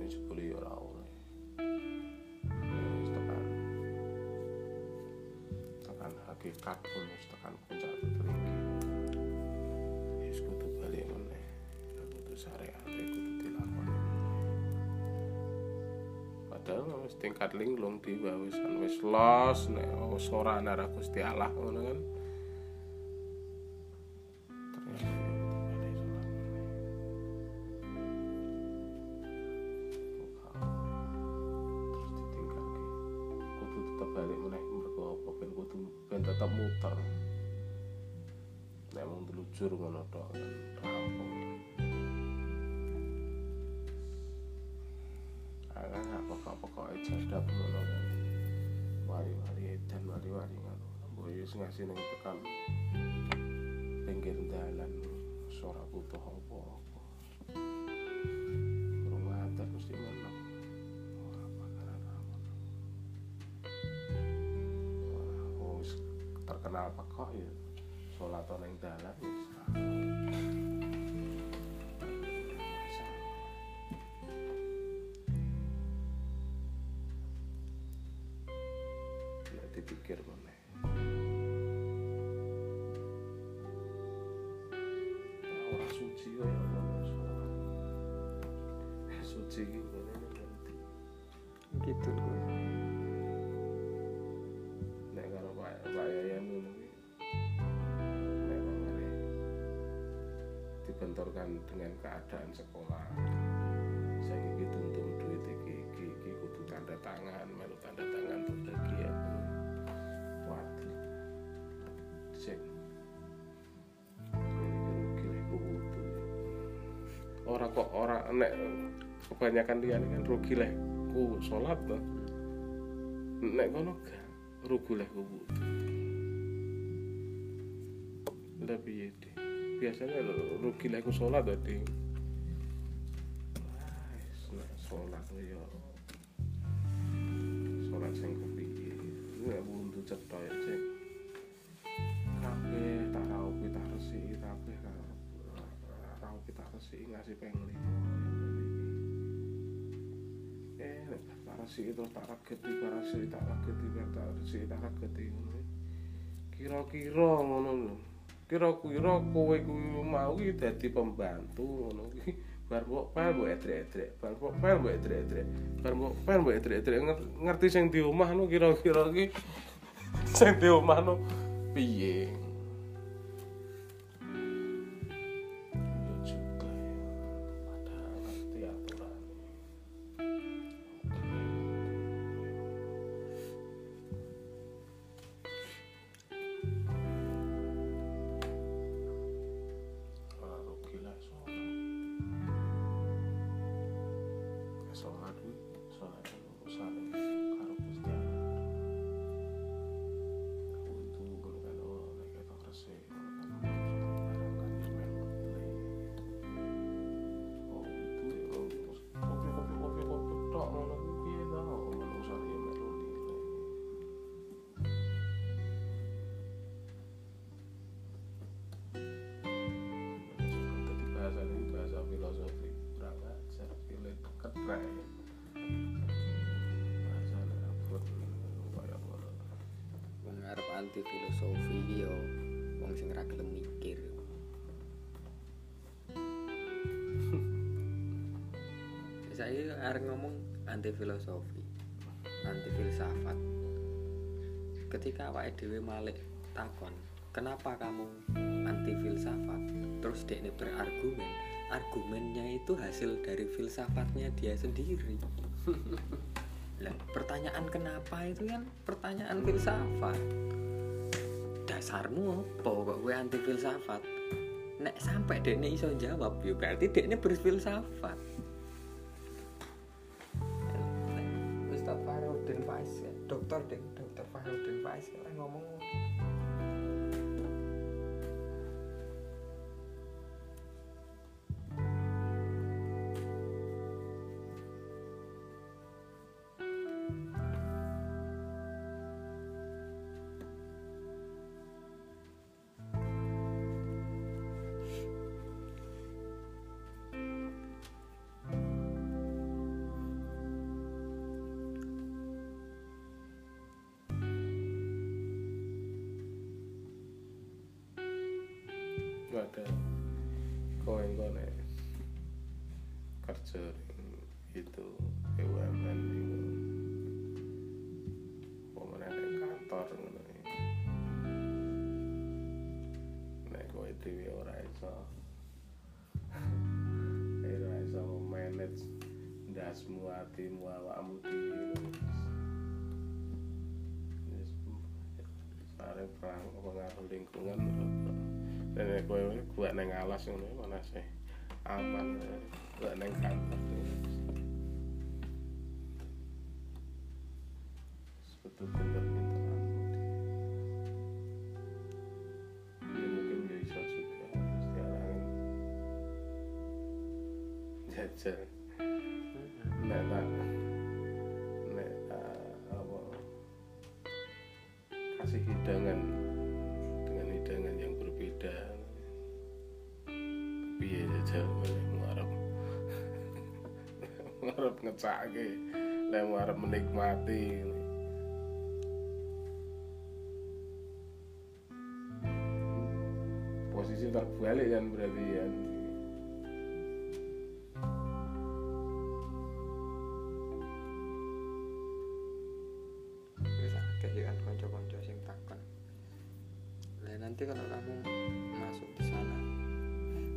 Ini jebule ya ora oleh. Ya wis tekan. Tekan hakikat pun wis tekan puncak tertinggi. Wis kudu balik meneh. Kudu syariat Padahal wis tingkat linglung tiba wis wis los nek ora ana Gusti Allah ngono kan. Terkenal pekok ya ning dalan wis Ya dipikir meneh. Ora suci salat. Suci nanti. gitu dibenturkan dengan keadaan sekolah. Saya iki tuntun duit iki iki iki kudu tanda tangan melu tanda tangan terus lagi ya waduh. Sik ini rugi lek kudu. Ora kok ora nek kebanyakan dia kan rugi lek ku sholat tuh nek kono gak rugi lek ku Lah piye deh biasanya lo- rugi lek ku sholat tadi nek sholat ya. Sholat sing kepiye nek wundu cetha ya cek. Kabeh tak raupi tak resiki kabeh raupi tak resik ngasih pengli. Eh tak resik terus tak regeti barang resik tak regeti barang tak tak regeti ngono. Kira-kira ngono lho kira-kira kowe kuwi mau iki dadi pembantu ngono kuwi. Bar mbok pel mbok edrek-edrek bar mbok pel mbok edrek-edrek bar mbok pel mbok ngerti sing di omah no kira-kira iki? Sing di omah no piye filosofi, anti filsafat. Ketika awake dhewe malik takon, kenapa kamu anti filsafat? Terus dia ini berargumen, argumennya itu hasil dari filsafatnya dia sendiri. Lah, pertanyaan kenapa itu kan pertanyaan filsafat. Dasarmu apa kok gue anti filsafat? Nek sampai dekne iso jawab, ya berarti dekne berfilsafat. Dokter ding, dokter Farudin Faiz ngomong ndasmu atimu awakmu dhewe wis sare perang pengaruh lingkungan dan kowe buat neng alas mana sih? Aman buat neng kantor ngarep ngecake lek ngarep menikmati. Posisi terbalik kan berarti ya. Nanti kalau kamu masuk di sana,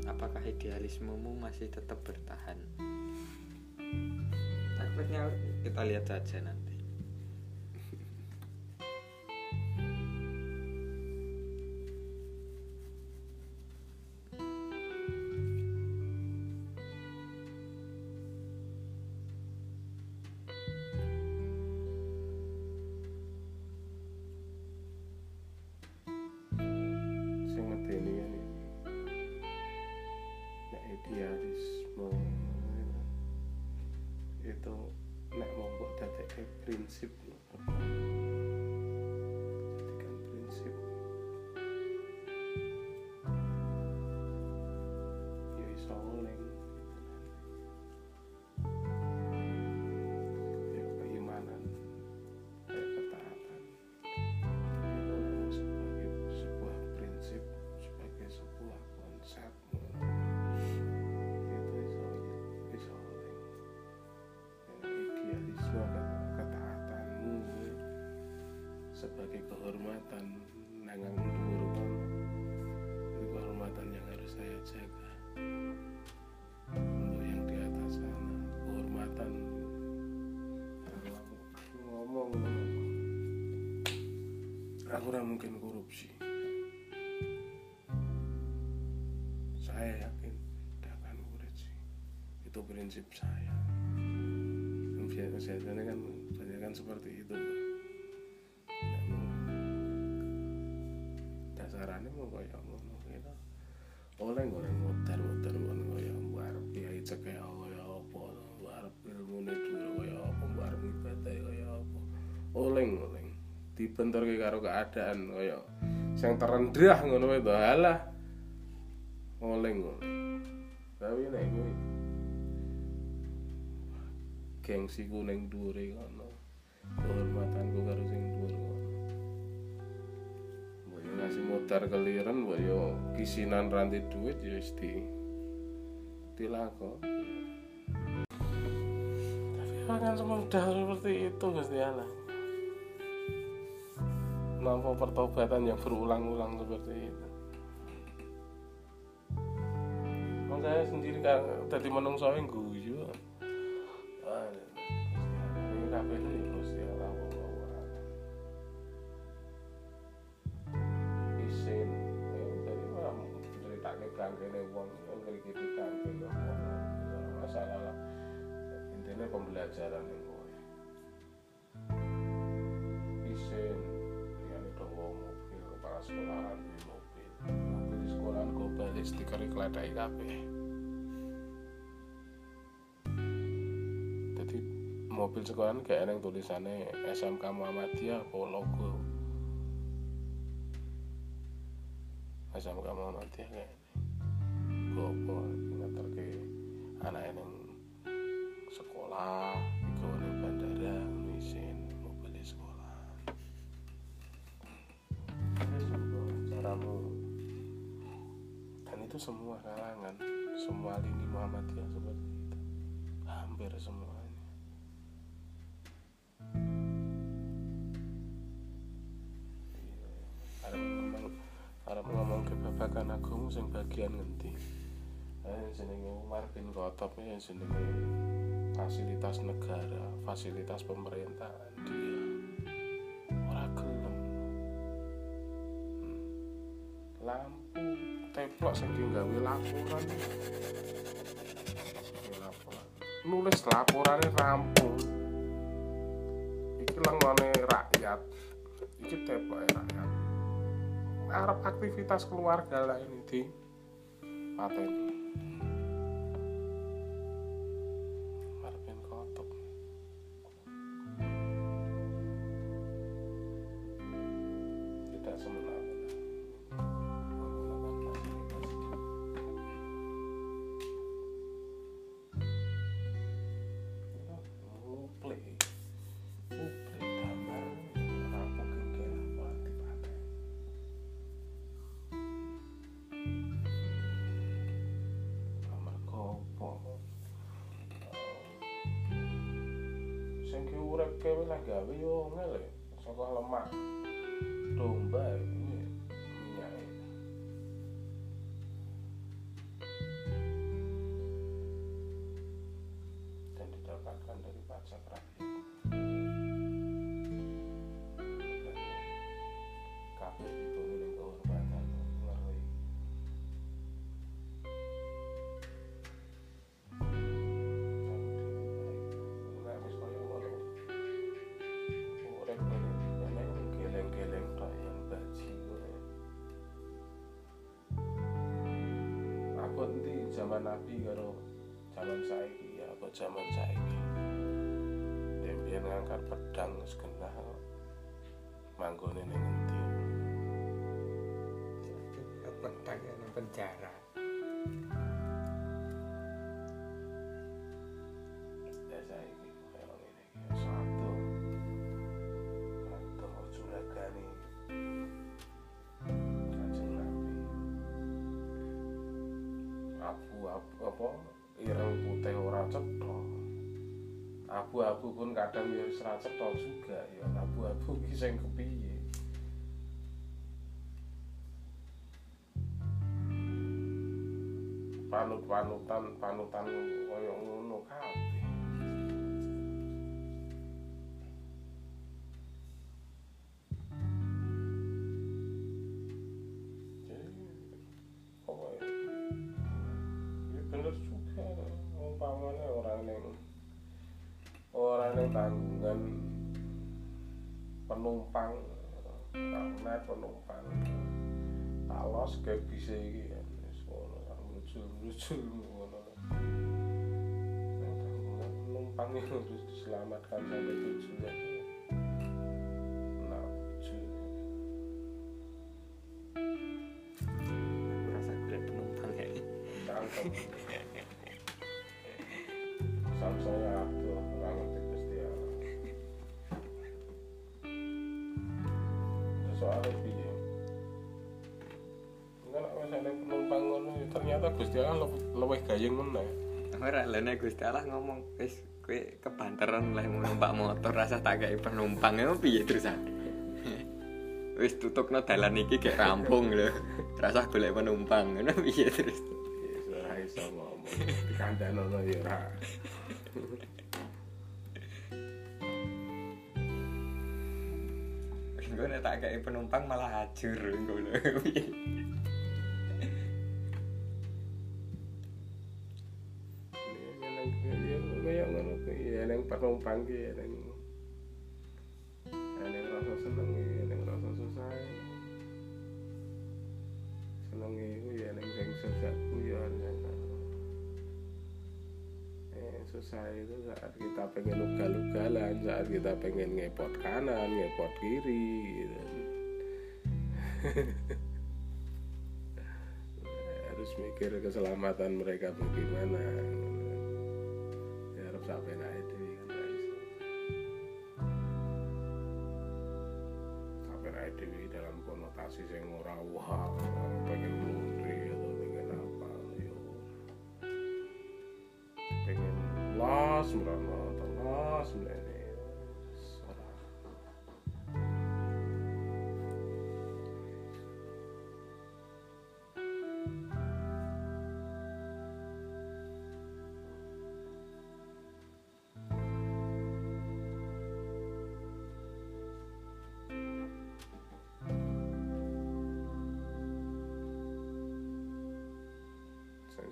apakah idealismemu masih tetap bertahan? Takutnya kita lihat saja nanti. Aku ora mungkin korupsi. Saya yakin tidak akan korupsi. Itu prinsip saya. Biasanya kan banyak kan seperti itu mau. dasarannya mau kayak ngono gitu oleh goreng muter muter ngono kaya mbar kiai cekek dibenturke karo keadaan kaya sing terendah ngono wae to. Halah oleng oleng. Tapi nek kuwi gengsi ku ning dhuwure kono. Kehormatanku karo sing dhuwur kono. Mbok yo ngasih modar keliren mbok yo kisinan ranti duit ya wis di dilakon tapi akan semudah seperti itu Gusti Allah Nampak pertobatan yang berulang-ulang seperti itu. Emang saya sendiri kan tadi menungso yang guyu. Ini kabeh ini Gusti Allah wallahu a'lam. isin ya jadi orang ceritake bangkene wong yang ngriki ya masalah lah. Intinya pembelajaran balik stiker ikladai kabeh. Jadi mobil sekolahan kayak yang tulisannya SMK Muhammadiyah apa logo? SMK Muhammadiyah kayak gopo semua lini Muhammadiyah seperti itu hampir semuanya. Arep ngomong arep ngomong ke babagan agung sing bagian ngendi? Eh jenenge Umar bin Khattab ya jenenge fasilitas negara fasilitas pemerintahan dia teplok sing digawe laporan. Laporan. Nulis laporannya rampung. Iki lengone rakyat. Iki teplok rakyat. Arab aktivitas keluarga lah ini di. Pateni kewe lah gawe yo ngele saka lemak. Domba zaman Nabi karo zaman saiki ya apa zaman saiki. Dembian ngangkat pedang wis genah manggone ning endi. pedang yang penjara Abu-abu apa ireng putih ora cetha. Abu-abu pun kadang ya wis cetha juga ya. Abu-abu ki sing kepiye? Panut-panutan panutan kaya kayak bisa iki kan wis ngono lucu lucu ngono. Itu harus diselamatkan sampai tujuan nah lucu. Aku rasa penumpang ya. Gusti Allah lu- luwih gayeng meneh Ora lha nek Gusti Allah ngomong wis kowe kebanteran lah numpak motor rasa tak kayak penumpang emang piye terusan. Wis tutupno dalan iki gek rampung lho. Rasa golek penumpang ngono piye terus. ya ora iso ngomong dikandanono ya ora nek tak kayak penumpang malah ajur ngono. nang penumpang ki ya nang ya nang rasa seneng ya. Nang rasa susah seneng iku ya nang sing susah ku ya nang eh susah itu saat kita pengen ugal-ugalan saat kita pengen ngepot kanan ngepot kiri gitu. harus mikir keselamatan mereka bagaimana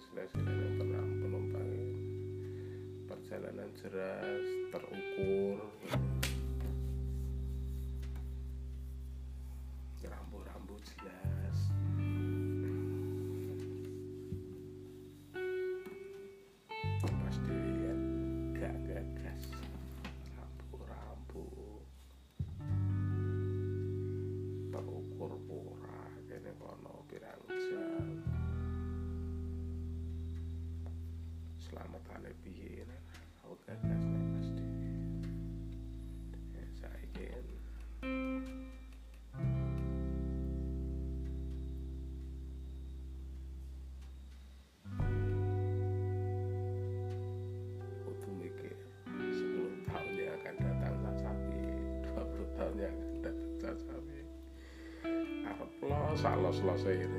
sensasi dan tenang penumpang perjalanan jelas terukur. Rambu-rambu jelas arep lo salos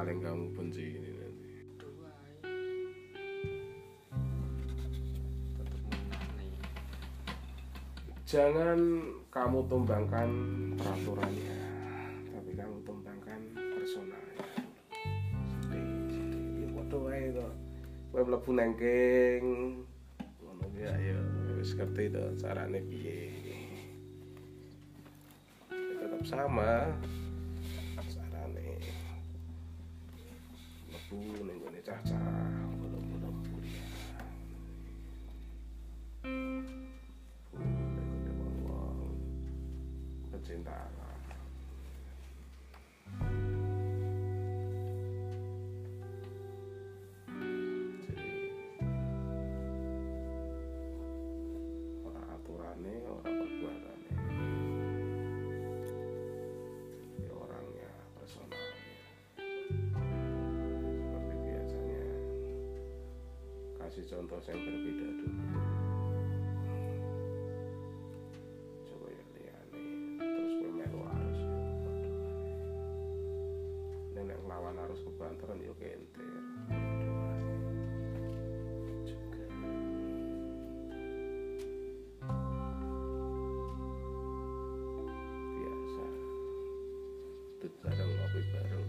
paling kamu benci ini nanti. Jangan kamu tumbangkan peraturannya tapi kamu tumbangkan personalnya. Ya padha wae to. Kowe mlebu nang geng ngono ki ya wis ngerti to carane Ya, tetap sama yang berbeda dulu. coba ya liyane terus kowe melu arus nek nek lawan arus Padha wae. juga biasa tut bareng ngopi bareng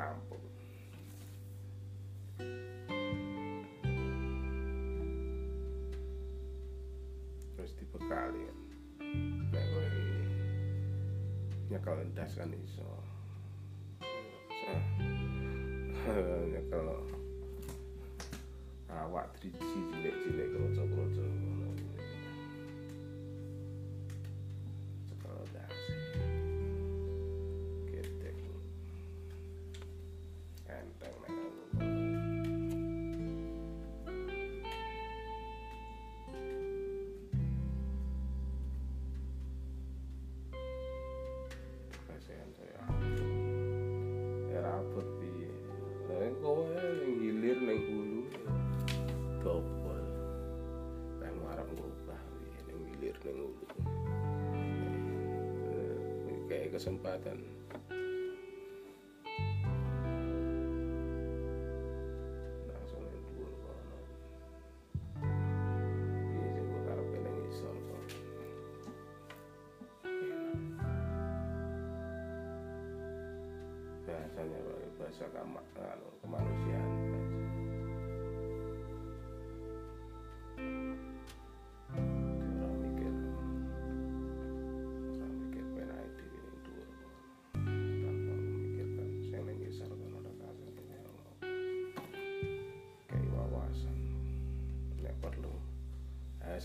rampung nyekel ndas kan iso. Nyekel awak driji cilik-cilik kroco-kroco kesempatan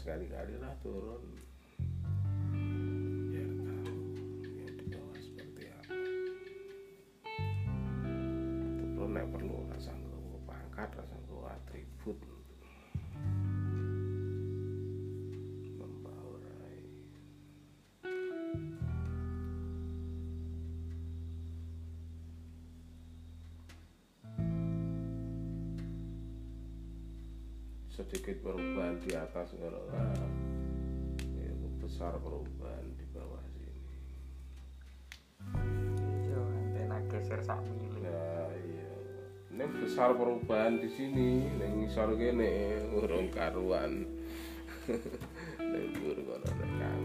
sekali-kali lah turun. Biar tahu yang di bawah seperti apa. Terus nek perlu rasa nggawa pangkat, rasa nggawa atribut Sedikit perubahan di atas kalau ya, besar perubahan di bawah sini. Iya, antena geser sak. Nah, iya. Ini besar perubahan di sini, neng ngisor kene urung karuan. Neng dhuwur kono kang.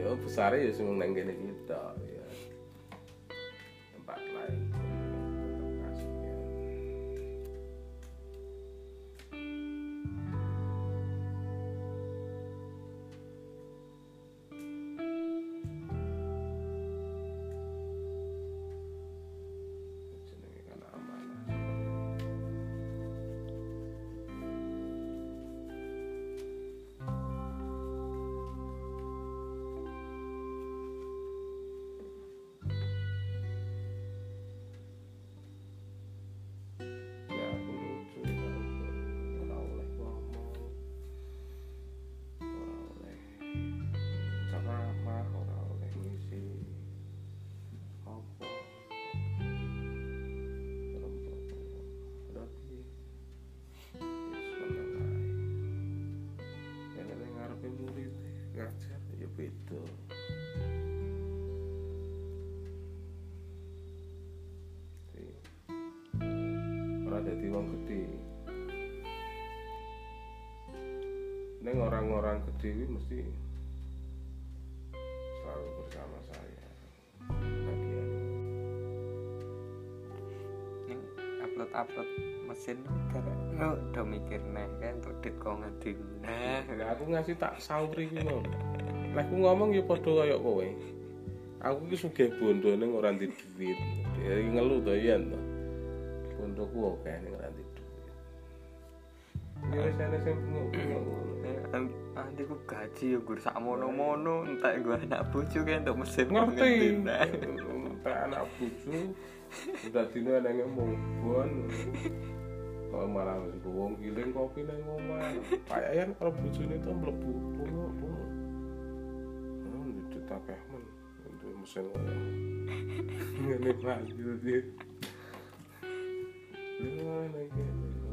Ya besar ya sing nang kene kita ya. Ini mesti selalu bersama saya. Bagian. Ning upload upload mesin karena oh, udah mikir nih kan untuk dit kok nah aku ngasih tak sauri lho. Lah aku ngomong ya padha kaya kowe. Aku ki sugih bondo ning ora ndek duit. Ya ngeluh to yen to. Bondoku oke ning ora ndek duit. Ya ana sing bengok-bengok ngono. Nanti ku gaji ya gue sak mono-mono entak gue anak bojo kan untuk mesin Ngerti. Tak anak bojo. Udah dino ana ngomong bon. Kok malah wis wong giling kopi nang omah. Payayan karo bojone to mlebu bengok-bengok. Oh, itu takeh men. Untuk mesin. Ngene maju dia. Lha lagi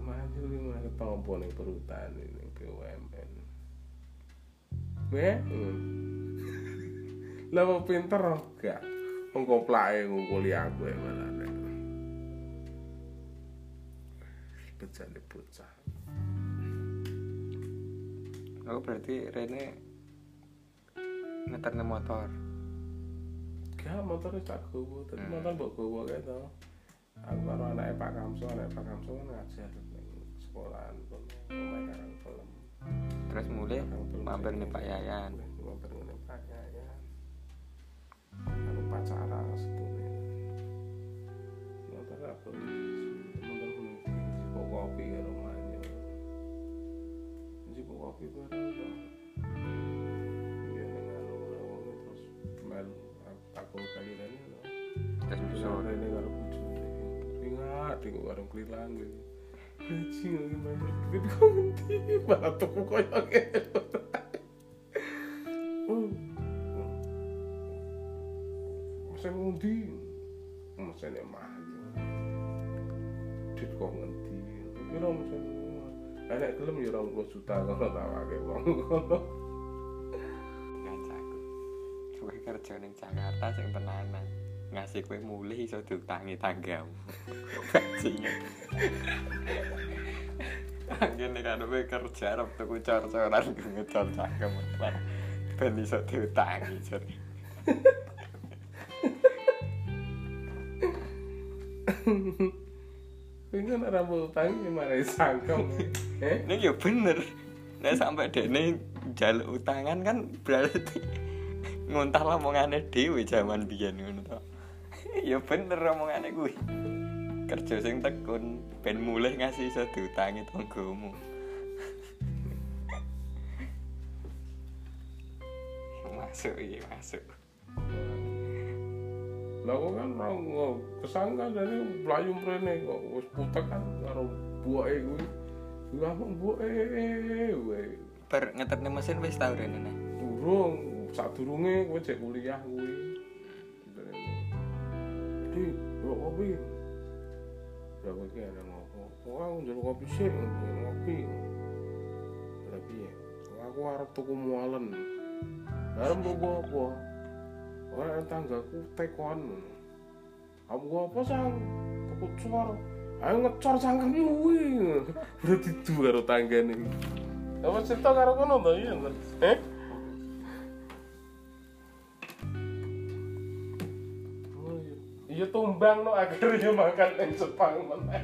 maju lima ketompo ning perhutani ning BUMN. Weh. Lah mau pinter enggak? Wong koplake ngungkuli aku ya malah nek. Bejane bocah. oh berarti Rene ngeterne motor Gak motor wis tak gowo, tapi motor mbok gowo kae to. Aku karo anake Pak Kamso, anake Pak Kamso kan ngajar ning sekolahan pun omahe karang film. Terus mulai mampir nih Pak Yayan Mampir ning Pak Yayan. Anu pacara. Motor aku motor si kopi manyo. Si kopi. Iya anu wong terus kali karo bojone. Ingat di warung klilang gitu. Haji lagi main duit kok ngendi malah tuku koyo ngene. Oh. Mesin ngundi? Mesin mahal. Duit kok ngendi? Kira mesin Enak gelem ya 20 juta kalau tawake wong ngono. ngajaku gue kerja ning Jakarta sing tenanan ngasih kue mulih iso diutangi tanggamu. Bajingan Angin kan gue kerja arep tuku cor-coran gue ngecor cangkem. Lan ben iso diutangi jadi Ini kan rambut tangi malah sangkem. Eh? ini ya bener. Nah sampai dene jaluk utangan kan berarti ngontah omongane dhewe jaman biyen ngono to ya bener omongane kuwi kerja sing tekun ben mulih ngasih iso diutangi tanggamu masuk iya masuk. Lah kok kan ora kesangka dari mlayu mrene kok wis putek kan karo buake kuwi. Lah kok buake per ngeterne mesin wis tau rene nah Durung sadurunge kowe cek kuliah kuwi. Di, yo kopi. Ya kowe ki ana ngopo? Aku njaluk kopi kopi. Lah piye? Kok Aku arep tuku mualen. Arep tuku apa? Ora tanggaku tekon. Kamu gua apa sang? Tuku cor. Ayo ngecor cangkemmu kuwi. Berarti du karo tanggane. Apa cerita karo kono to iya? Eh? Iya. Tumbang no akhirnya makan yang Jepang meneh.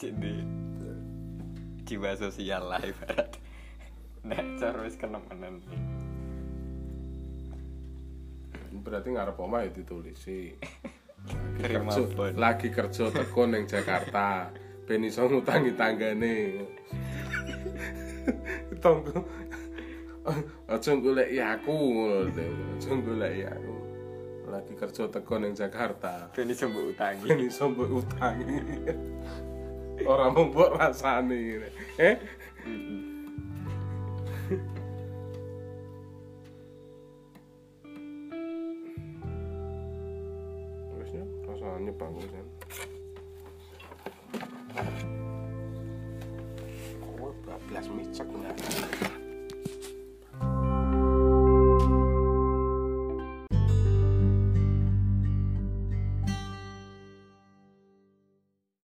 Jadi jiwa sosial lah ibarat nek cor wis kenemenen Berarti ngarep omah ya ditulisi. Lagi Terima kerja, lagi kerja tekun ning Jakarta. Ben iso ngutangi tanggane. Tonggo. Aja goleki aku ngono. Aja goleki aku. Lagi kerja tekun ning Jakarta. ben iso mbok utangi Ben iso mbok utangi orang membuat rasane. Gitu. Eh? Terusnya rasanya bagus kan. Kok 12 micek nggak